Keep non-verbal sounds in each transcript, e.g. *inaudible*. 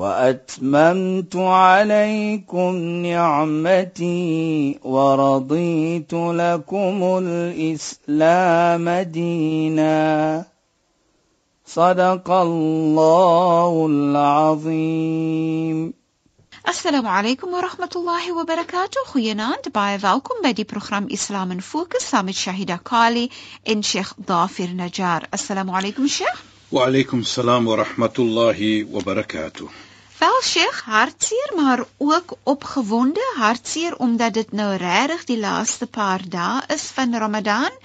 وأتممت عليكم نعمتي ورضيت لكم الإسلام دينا. صدق الله العظيم. السلام عليكم ورحمة الله وبركاته. خيانات باي فالكم بدي برنامج إسلام فوكس سامي شهيدا كالي إن شيخ ضافر نجار. السلام عليكم شيخ وعليكم السلام ورحمة الله وبركاته Wel Sheikh, hartseer maar ook opgewonde, hartseer omdat dit nou regtig die laaste paar dae is van Ramadan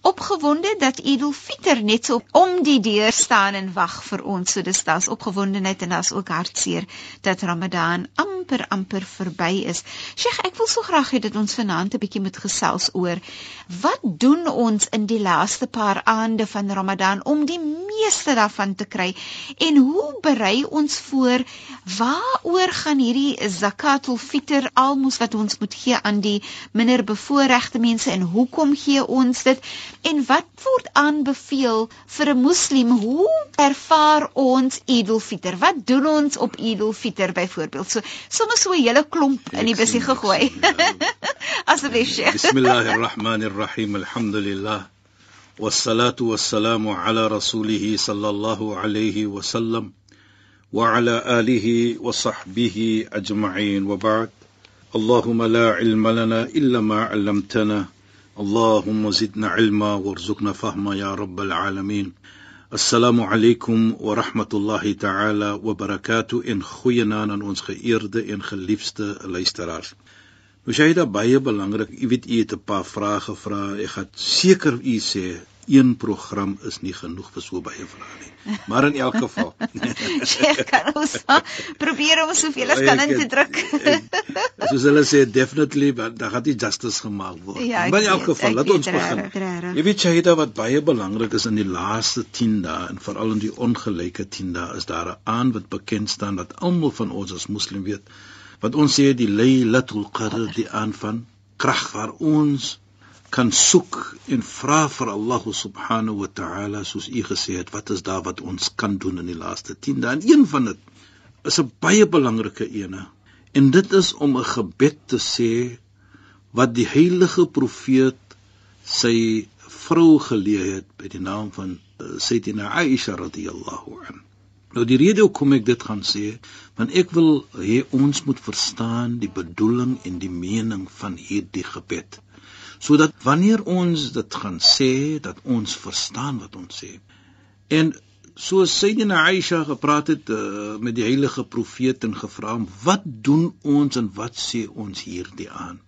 opgewonde dat Idul Fitr net so om die deur staan en wag vir ons. So dis daas opgewondenheid en daas ook hartseer dat Ramadan amper amper verby is. Sheikh, ek wil so graag hê dat ons vanaand 'n bietjie moet gesels oor wat doen ons in die laaste paar aande van Ramadan om die meeste daarvan te kry en hoe berei ons voor waaroor gaan hierdie zakatul fitr almos wat ons moet gee aan die minder bevoorregte mense en hoekom gee ons dit? En wat word aanbeveel vir 'n moslim? Hoe ervaar ons Idul Fitr? Wat doen ons op Idul Fitr byvoorbeeld? So sommer so 'n hele klomp in die busie gegooi. *laughs* Asseblief. Bismillahirrahmanirrahim. Alhamdulillah. والصلاه والسلام على رسوله صلى الله عليه وسلم وعلى اله وصحبه اجمعين وبعد اللهم لا علم لنا الا ما علمتنا اللهم زدنا علما وارزقنا فهما يا رب العالمين السلام عليكم ورحمة الله تعالى وبركاته in goeie naam aan ons geëerde en geliefde luisteraars. Nou sê dit baie belangrik, u weet u het 'n paar vrae gevra. Ek gaan seker u sê een program is nie genoeg vir so baie vrae nie. Maar in elk geval. *laughs* Sheikh kan ons probeer om soveel as kan in te druk. *laughs* Soos hulle sê definitely dan gaan dit justice gemaak word. Ja, maar in elk geval, laat ons begin. Jy weet Shahida wat baie belangrik is in die laaste 10 dae en veral in die ongelyke 10 dae is daar 'n aan wat bekend staan dat almal van ons as moslim weet wat ons sê die Lailatul Qadr die aan van krag waar ons kan soek en vra vir Allah subhanahu wa ta'ala soos u gesê het wat is daar wat ons kan doen in die laaste 10 dae en een van dit is 'n baie belangrike ene en dit is om 'n gebed te sê wat die heilige profeet sy vrou geleë het by die naam van uh, Sayyidina Aisha radhiyallahu anha Nou die rede hoekom ek dit gaan sê, want ek wil hê ons moet verstaan die bedoeling en die mening van hierdie gebed sodat wanneer ons dit gaan sê dat ons verstaan wat ons sê. En so Sayyidina Aisha gepraat het uh, met die heilige profeet en gevra hom wat doen ons en wat sê ons hierdie aan.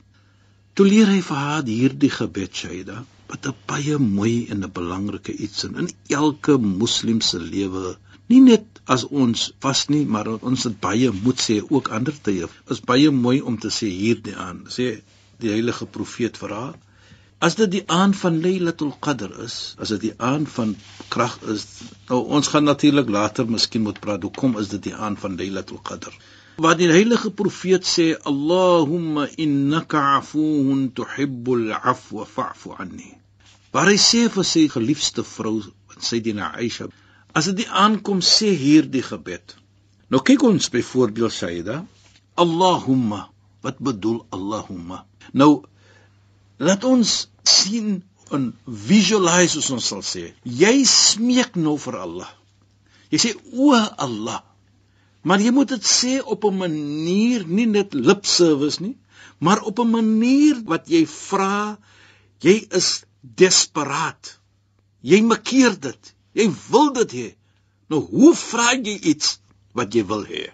Toe leer hy vir haar hierdie gebed Shaida wat 'n baie mooi en 'n belangrike iets in in elke moslim se lewe nie net as ons vas nie maar ons het baie moet sê ook ander tye is baie mooi om te sê hierdie aan sê die heilige profeet vir haar. As dit die aand van Lailatul Qadr is, as dit die aand van krag is, nou ons gaan natuurlik later miskien moet praat hoekom is dit die aand van Lailatul Qadr? Wat die heilige profeet sê, Allahumma innaka afuun tuhibbul afwa fa'fu anni. Waar hy sê vir sy geliefde vrou, Sayyidina Aisha, as dit die aankom sê hierdie gebed. Nou kyk ons byvoorbeeld Sayyida, Allahumma, wat bedoel Allahumma? Nou laat ons sien en visualize soos ons sal sê. Jy smeek nou vir Allah. Jy sê o Allah. Maar jy moet dit sê op 'n manier nie net lip service nie, maar op 'n manier wat jy vra jy is desperaat. Jy makkeer dit. Jy wil dit hê. Nou hoe vra jy iets wat jy wil hê?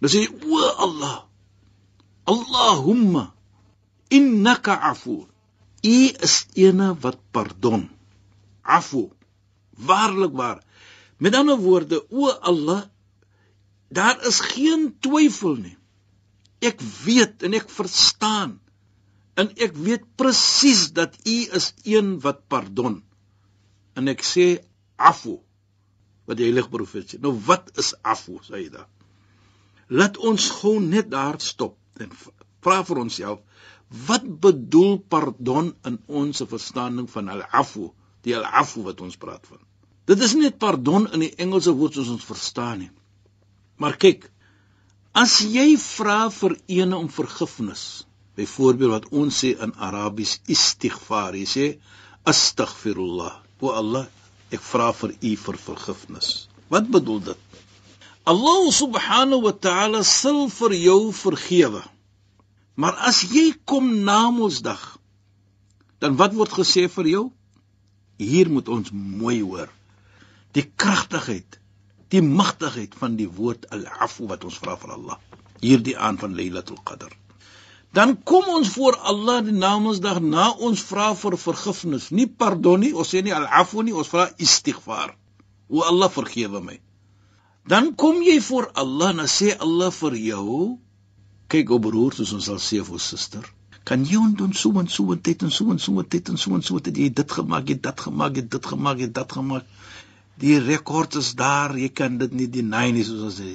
Dan sê jy o Allah. Allahumma innaka afu. U is ene wat pardon. Afu. Waarlik waar. Met ander woorde, o Allah, daar is geen twyfel nie. ek weet en ek verstaan en ek weet presies dat u is een wat pardon. En ek sê afu wat die heilige profeet sê. Nou wat is afu, Saida? Laat ons gou net daar stop en vra vir onsself wat bedoel pardon in ons verstaaning van al-afu, die al-afu wat ons praat van. Dit is nie pardon in die Engelse woord soos ons verstaan nie. Maar kyk, as jy vra vir eene om vergifnis, byvoorbeeld wat ons sê in Arabies istighfar, jy sê astaghfirullah, o Allah, ek vra vir u vir vergifnis. Wat bedoel dit? Allah subhanahu wa ta'ala sal vir jou vergewe. Maar as jy kom na Mondsdag, dan wat word gesê vir jou? Hier moet ons mooi hoor. Die kragtigheid, die magtigheid van die woord al-afu wat ons vra vir Allah. Hierdie aan van Lailatul Qadr. Dan kom ons voor Allah die Namedsdag na ons vra vir vergifnis, nie pardon nie, ons sê nie al-afu nie, ons vra istighfar. O Allah vergewe my. Dan kom jy voor Allah en sê Allah vir jou, kyk o broer soos ons sal sê vir suster kan jy doen so en so en dit en so en so en dit en so en so het jy dit gemaak jy dit gemaak jy dit gemaak jy dit gemaak. Die rekord is daar jy kan dit nie deny nie soos ons sê.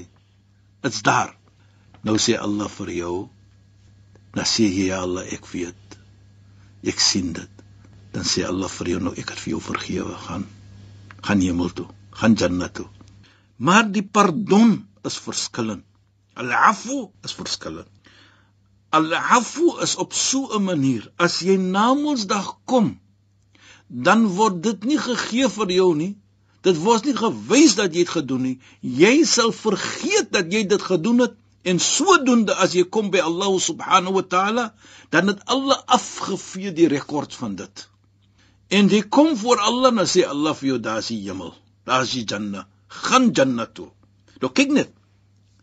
Dit's daar. Nou sê Allah vir jou dan sê jy ja Allah ek weet. Ek sien dit. Dan sê Allah vir jou nou ek het vir jou vergewe. Gaan gaan hemel toe. Gaan jannat toe. Maar die pardon is verskillend Al-afu is verskillend. Al-afu is op so 'n manier as jy na Mondsdag kom, dan word dit nie gegee vir jou nie. Dit word nie gewys dat jy dit gedoen het. Jy sal vergeet dat jy dit gedoen het en sodoende as jy kom by Allah subhanahu wa ta'ala, dan het Allah afgevee die rekord van dit. En jy kom voor Allah en sê Allah vir jou daar is die hemel, daar is die Jannah, gaan Jannah toe. Nou kyk net,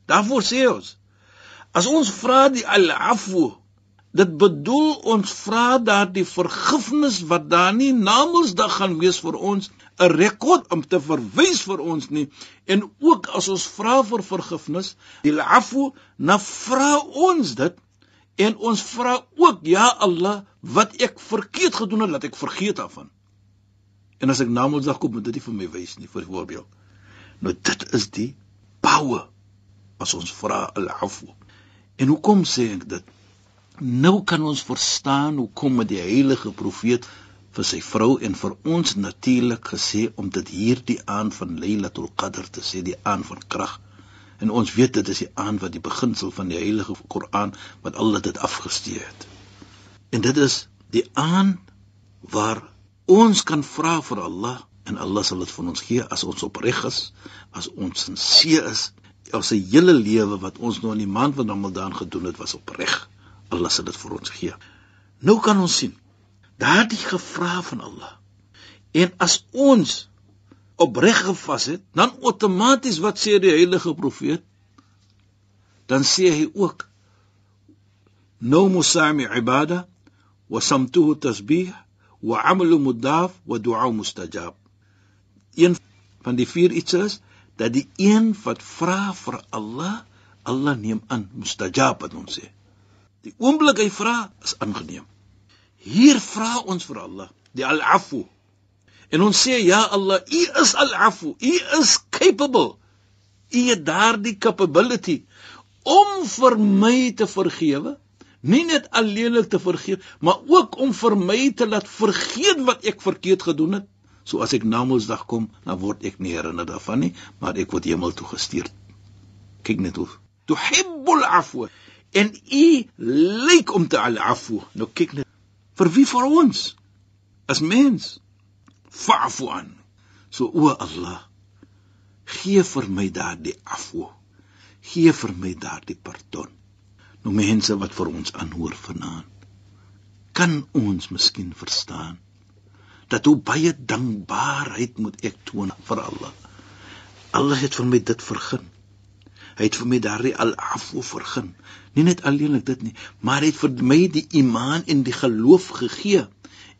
Daarvoor sê ons as ons vra die al-afwu, dit bedoel ons vra daardie vergifnis wat daar nie namensdag gaan wees vir ons 'n rekord om te verwys vir ons nie. En ook as ons vra vir vergifnis die al-afwu na vra ons dit en ons vra ook ja Allah wat ek verkeerd gedoen het laat ek vergeet daarvan. En as ek namensdag kom moet dit vir my wys nie vir voorbeeld. Nou dit is die power as ons vra al-afw. En hoekom sê ek dit? Nou kan ons verstaan hoekom met die heilige profeet vir sy vrou en vir ons natuurlik gesê om dit hierdie aan van Lailatul Qadr te sê, die aan van krag. En ons weet dit is die aan wat die beginsel van die heilige Koran wat al dit afgestee het. En dit is die aan waar ons kan vra vir Allah en Allah sal dit vir ons gee as ons opreg is, as ons sinseer is ons hele lewe wat ons nou in die maand van Ramadan gedoen het was opreg. Allah sal dit vir ons gee. Nou kan ons sien daardie gevra van Allah. En as ons opreg gevas het, dan outomaties wat sê die heilige profeet? Dan sê hy ook no musami ibada wa samtuhu tasbih wa amalu mudaf wa du'a mustajab. Een van die vier iets is dat die een wat vra vir Allah, Allah neem aan, mustajab wat ons sê. Die oomblik hy vra is aangeneem. Hier vra ons vir Allah, die Al-Afu. En ons sê ja Allah, U is Al-Afu, U is capable. U het daardie capability om vir my te vergewe, nie net alleenlik te vergeef, maar ook om vir my te laat vergeet wat ek verkeerd gedoen het So as ek na Mondsdag kom, dan word ek nie herinner daarvan nie, maar ek word hemel toe gestuur. Kyk net hoe. Tuhibbul afwa. En u lyk om te al afwa. Nou kyk net. Vir wie vir ons? As mens. Fa'fu an. So o Allah, gee vir my daardie afwa. Gee vir my daardie pardon. Nou mense wat vir ons aanhoor vanaand. Kan ons miskien verstaan? Dat hoe baie dankbaarheid moet ek toon vir Allah. Allah het vir my dit vergun. Hy het vir my daardie al-afwu vergun. Nie net alleenlik dit nie, maar hy het vir my die iman en die geloof gegee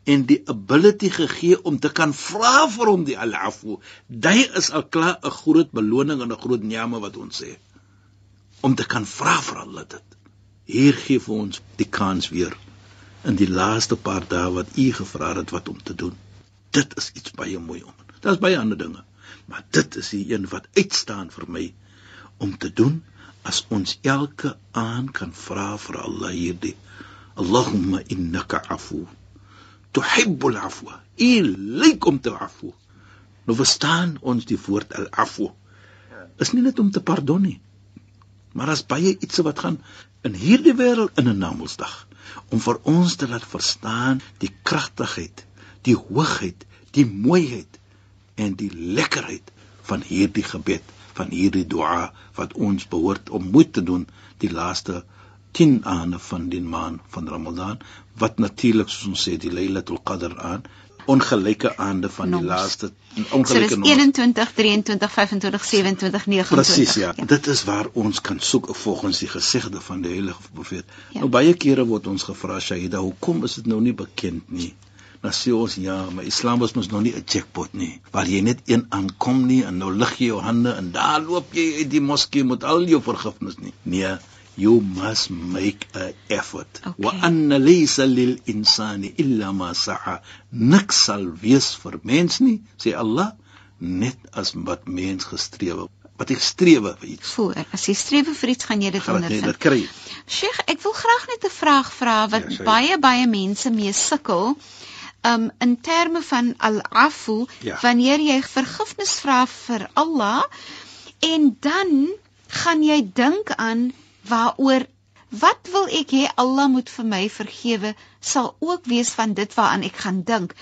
en die ability gegee om te kan vra vir hom die al-afwu. Dit is al klaar 'n groot beloning en 'n groot nyame wat ons sê om te kan vra vir Allah dit. Hier gee vir ons die kans weer in die laaste paar dae wat u gevra het wat om te doen. Dit is iets baie mooi om. Daar's baie ander dinge, maar dit is die een wat uitstaan vir my om te doen as ons elke aan kan vra vir Allah hierdie Allahumma innaka afu tuhibbul afwa. U lyk om te afu. Nou verstaan ons die woord al-afu. Is nie net om te pardon nie. Maar as baie iets wat gaan in hierdie wêreld in 'n Namedsdag om vir ons te laat verstaan die kragtigheid, die hoogheid, die mooiheid en die lekkerheid van hierdie gebed, van hierdie dua wat ons behoort om moet te doen die laaste 10 aande van die maand van Ramadan wat natuurlik soos ons sê die Lailatul Qadr aan ongelyke aande van die laaste ongelyke so 21 23 25 27 29 Presies ja. ja dit is waar ons kan soek volgens die gesegde van die heilige profeet ja. nou baie kere word ons gevra Shahida hoekom is dit nou nie bekend nie Nou sê ons ja, maar Islam is mos nog nie 'n jackpot nie. Waar jy net een aankom nie en nou lig jy jou hande en daar loop jy uit die moskee met al jou vergifnis nie. Nee, you must make a effort. Wa anna laysa lil insani illa ma sa'a. Niksal wees vir mens nie sê Allah net as wat mens gestrewe. Wat ek strewe vir iets. Voor as jy strewe vir iets gaan jy dit ondervind. dit kry. Sheikh ek wil graag net 'n vraag vra wat ja, baie baie mense mee sukkel um in terme van al-afu ja. wanneer jy vergifnis vra vir Allah en dan gaan jy dink aan waaroor wat wil ek hê Allah moet vir my vergewe sal ook wees van dit waaraan ek gaan dink.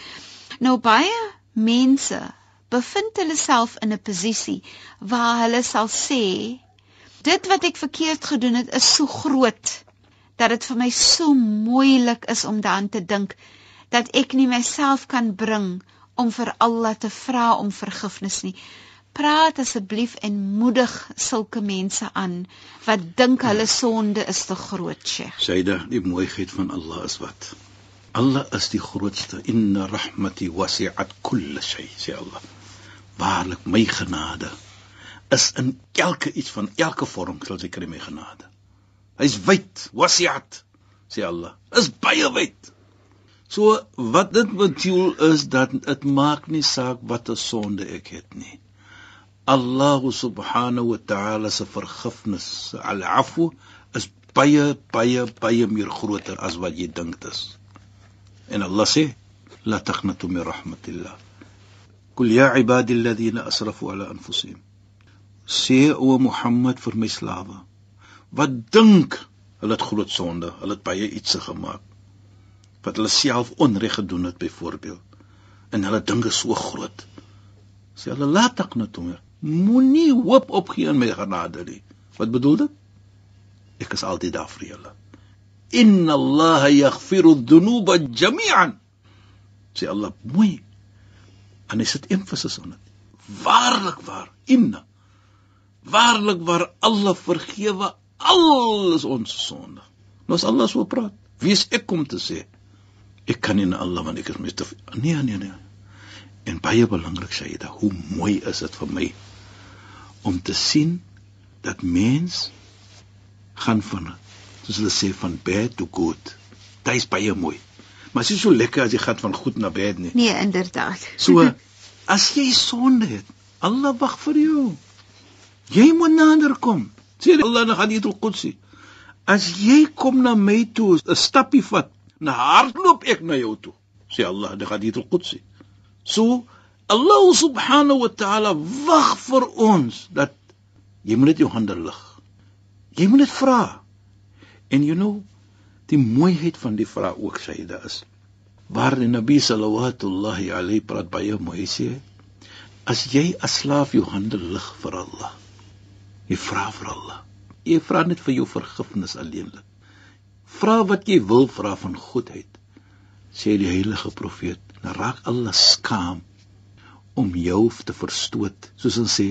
Nou baie mense bevind hulle self in 'n posisie waar hulle sal sê dit wat ek verkeerd gedoen het is so groot dat dit vir my so moeilik is om daaraan te dink dat ek nie myself kan bring om vir Allah te vra om vergifnis nie praat asseblief en moedig sulke mense aan wat dink hulle sonde is te groot, Sheikh. Sayyida, die mooiheid van Allah is wat? Allah is die grootste. Inna rahmati wasi'at kull shay, sê Allah. Waarlik my genade is in elke iets van elke vorm, sal ek kry my genade. Hy's wyd, wasi'at, sê Allah. Is baie wyd. So wat dit bedoel is dat dit maak nie saak watter sonde ek het nie. Allah subhanahu wa ta'ala se vergifnis, al-afwu, is baie baie baie meer groter as wat jy dink dit is. En Allah sê, la taqnatu min rahmatillah. Kul ya ibadi alladhina asrafu ala anfusihim. Sê o Mohammed vir my slawe, wat dink hulle het groot sonde, hulle het baie iets gemaak wat hulle self onreg gedoen het byvoorbeeld. En hulle dink is so groot. Sê hulle la taqnatu min Moenie hoop opgee in my genade nie. Wat bedoel dit? Ek is altyd daar vir julle. Inna Allah yaghfiru dhunuba jami'an. Sê Allah mooi. En is dit emphasis op dit? Waarlik waar, inna. Waarlik waar Allah vergewe al ons sonde. Nou as Allah so praat, wie is ek om te sê ek kan nie na Allah want ek is mis te nee nee nee. En baie belangrik sê dat hoe mooi is dit vir my om te sien dat mens gaan van soos hulle sê van bad to good. Dit is baie mooi. Maar dit is so lekker as jy gaan van goed na bad nie. Nee, inderdaad. So as jy sonde het, Allah wag vir jou. Jy moet nader kom. Sê Allah na hadith al-Qudsi. As jy kom na my toe, 'n stappie vat, na hardloop ek na jou toe. Sê Allah, die hadith al-Qudsi. So Allah subhanahu wa ta'ala wag vir ons dat jy moet net jou hande lig. Jy moet net vra. En you know, die mooiheid van die vraag ook dit is waar die Nabi sallallahu alayhi praat baie mooi sê as jy as slaaf jou hande lig vir Allah. Jy vra vir Allah. Jy vra net vir jou vergifnis alleenlik. Vra wat jy wil vra van goedheid. Sê die heilige profeet, dan raak Allah skaam om jou te verstoot, soos ons sê,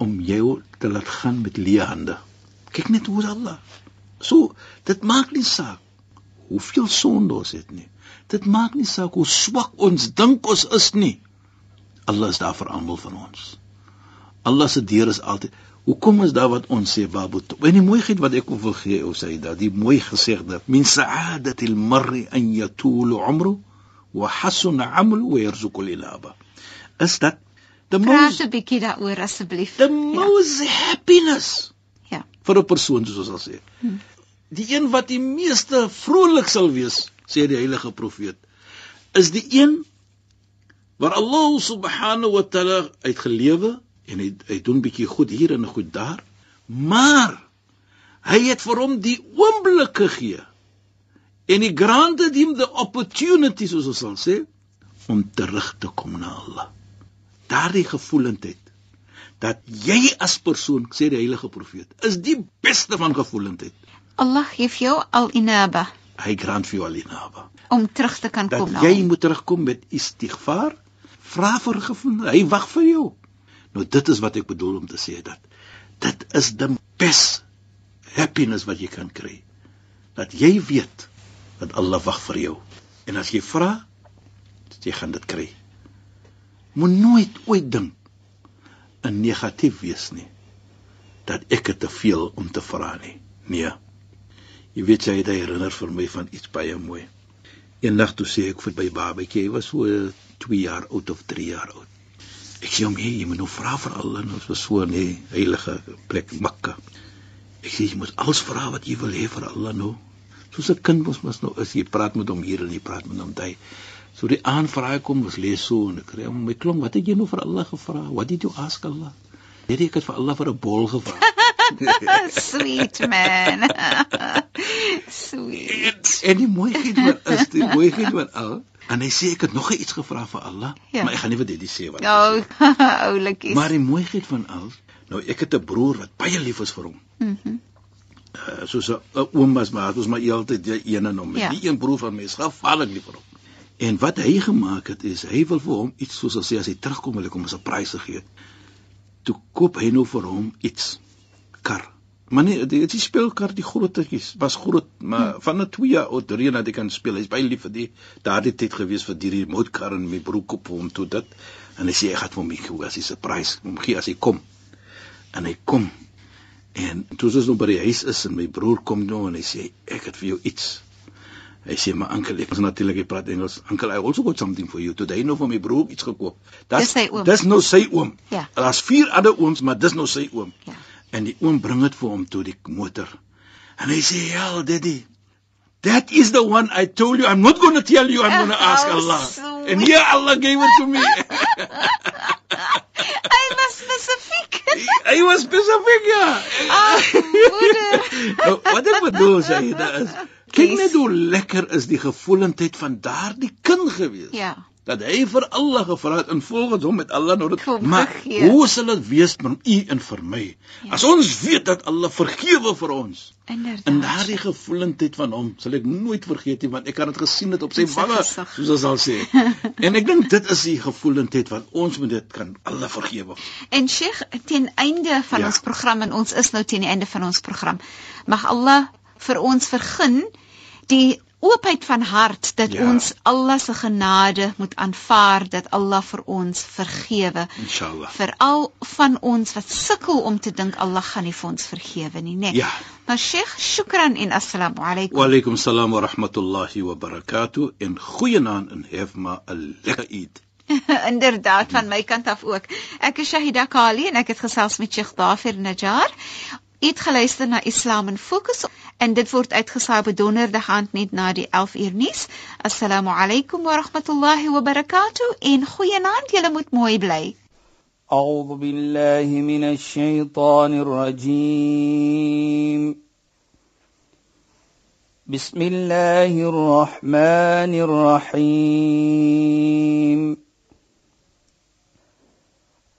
om jou te laat gaan met leë hande. Kyk net hoe Allah. So, dit maak nie saak hoeveel sonde ons het nie. Dit maak nie saak hoe swak ons dink ons is nie. Allah is daar vir almal van ons. Allah se deur is altyd Hoekom is daar wat ons sê babu? En die mooiheid wat ek wil gee ou Saida, die mooi gesegde, min sa'adatil mar'i an yatulu umru wa hasuna 'amalu wa yarzuqu al-ilaba. Is dat the most Praat 'n bietjie daaroor asseblief. The ja. most ja. happiness. Ja. vir 'n persoon soos ons sal sê. Hmm. Die een wat die meeste vrolik sal wees, sê die heilige profeet, is die een waar Allah subhanahu wa ta'ala uitgelewe en hy hy doen bietjie goed hier en goed daar, maar hy het vir hom die oomblik gegee en die granted him the opportunity soos ons sal sê om terug te kom na Allah. Daardie gevoelendheid dat jy as persoon sê die heilige profeet is die beste van gevoelendheid. Allah gee vir jou al inaba. Hy grant vir jou al inaba om terug te kan dat kom na. Jy moet terugkom met istighfar, vra vir gevoel. Hy wag vir jou. Nou dit is wat ek bedoel om te sê dat dit is die best happiness wat jy kan kry. Dat jy weet dat Allah wag vir jou. En as jy vra, jy gaan dit kry. Moet nooit ooit dink 'n negatief wees nie dat ek het te veel om te vra nie. Nee. Jy weet jy het herinner vir my van iets baie mooi. Eendag toe sê ek vir my babatjie, hy was so 2 jaar oud of 3 jaar oud. Ek sê hom, hey, jy moet nou vra vir Allah, ons was so 'n heilige plek Mekka. Ek sê jy moet alles vra wat jy wil hê vir Allah nou. Soos 'n kind mos mos nou as jy praat met hom hier en jy praat met hom daai. So die aanvraag kom was lees so en ek kry hom my klomp wat het jy nou vir Allah gevra? Wat het jy ask Allah? Nee, ek het vir Allah vir 'n bol gevra. *laughs* Sweet man. *laughs* Sweet. En, en die mooiheid wat is die mooiheid wat al en hy sê ek het nog iets gevra vir Allah, ja. maar ek gaan nie vir dit sê wat. Ja, *laughs* oulikies. Maar die mooiheid van al, nou ek het 'n broer wat baie lief is vir hom. Mhm. Mm uh, soos 'n oom was maar, ons maar altyd een en hom. Ja. Die een broer van my is gevaarlik lief vir hom. En wat hy gemaak het is hy wil vir hom iets soos as hy as hy terugkom wil ek hom 'n prys gee. Toe koop hy nou vir hom iets kar. Maar nee, dit is die speelkar die grootetjies was groot, maar hmm. van 'n 2 jaar oud reën dat hy kan speel. Hy's baie lief vir die daardie tyd gewees vir hierdie motorkar en my broek op hom toe dit. En hy sê hy gaan vir my gee as hy 'n prys om gee as hy kom. En hy kom. En toe ons nou by die huis is en my broer kom nou en hy sê ek het vir jou iets Hy sê maar ankel ek is natuurlik hy praat Engels. Ankel I also got something for you. Toe hy nou vir my broer iets gekoop. Dis sy oom. Dis nou sy oom. Ja. Daar's vier ander ooms, maar dis nou sy oom. Ja. En die oom bring dit vir hom toe die motor. En hy sê, "Ja, daddy. That is the one I told you. I'm not going to tell you. I'm going to ask Allah." Sweet. And here Allah gave it to me. *laughs* Hy was spesifiek. Hy was spesifiek, ja. Ag, moeder. wat ek bedoel sê, dit is Kyk net hoe lekker is die gevoelendheid van daardie kind gewees. Ja. Dat hy vir Allah gevra het en volgens hom met Allah nou dit maar hoe sal dit wees met u en vir my? Ja. As ons weet dat Allah vergewe vir ons. Inderdaad. En daardie gevoelendheid van hom sal ek nooit vergeet nie want ek kan dit gesien het op sy wange soos ons al sê. *laughs* en ek dink dit is die gevoelendheid wat ons moet dit kan Allah vergewe. En Sheikh teen einde van ja. ons program en ons is nou teen die einde van ons program. Mag Allah vir ons vergun die oopheid van hart dat ja. ons Allah se genade moet aanvaar dat Allah vir ons vergewe. Inshallah. Veral van ons wat sukkel om te dink Allah gaan nie vir ons vergewe nie, né? Nee. Ja. Maar Sheikh, shukran en assalamu alaykum. Wa alaykum salaam wa rahmatullahi wa barakatuh en goeienaand en hef ma 'n lekker Eid. *laughs* Inderdaad van my kant af ook. Ek is Shahida Kali en ek het gesels met Sheikh Dafir Najjar. Het geluister na Islam in Fokus en dit word uitgesaai op donderdag aand net na die 11 uur nuus. Assalamu alaykum wa rahmatullahi wa barakatuh en goeienaand, julle moet mooi bly. أعوذ بالله من الشيطان الرجيم بسم الله الرحمن الرحيم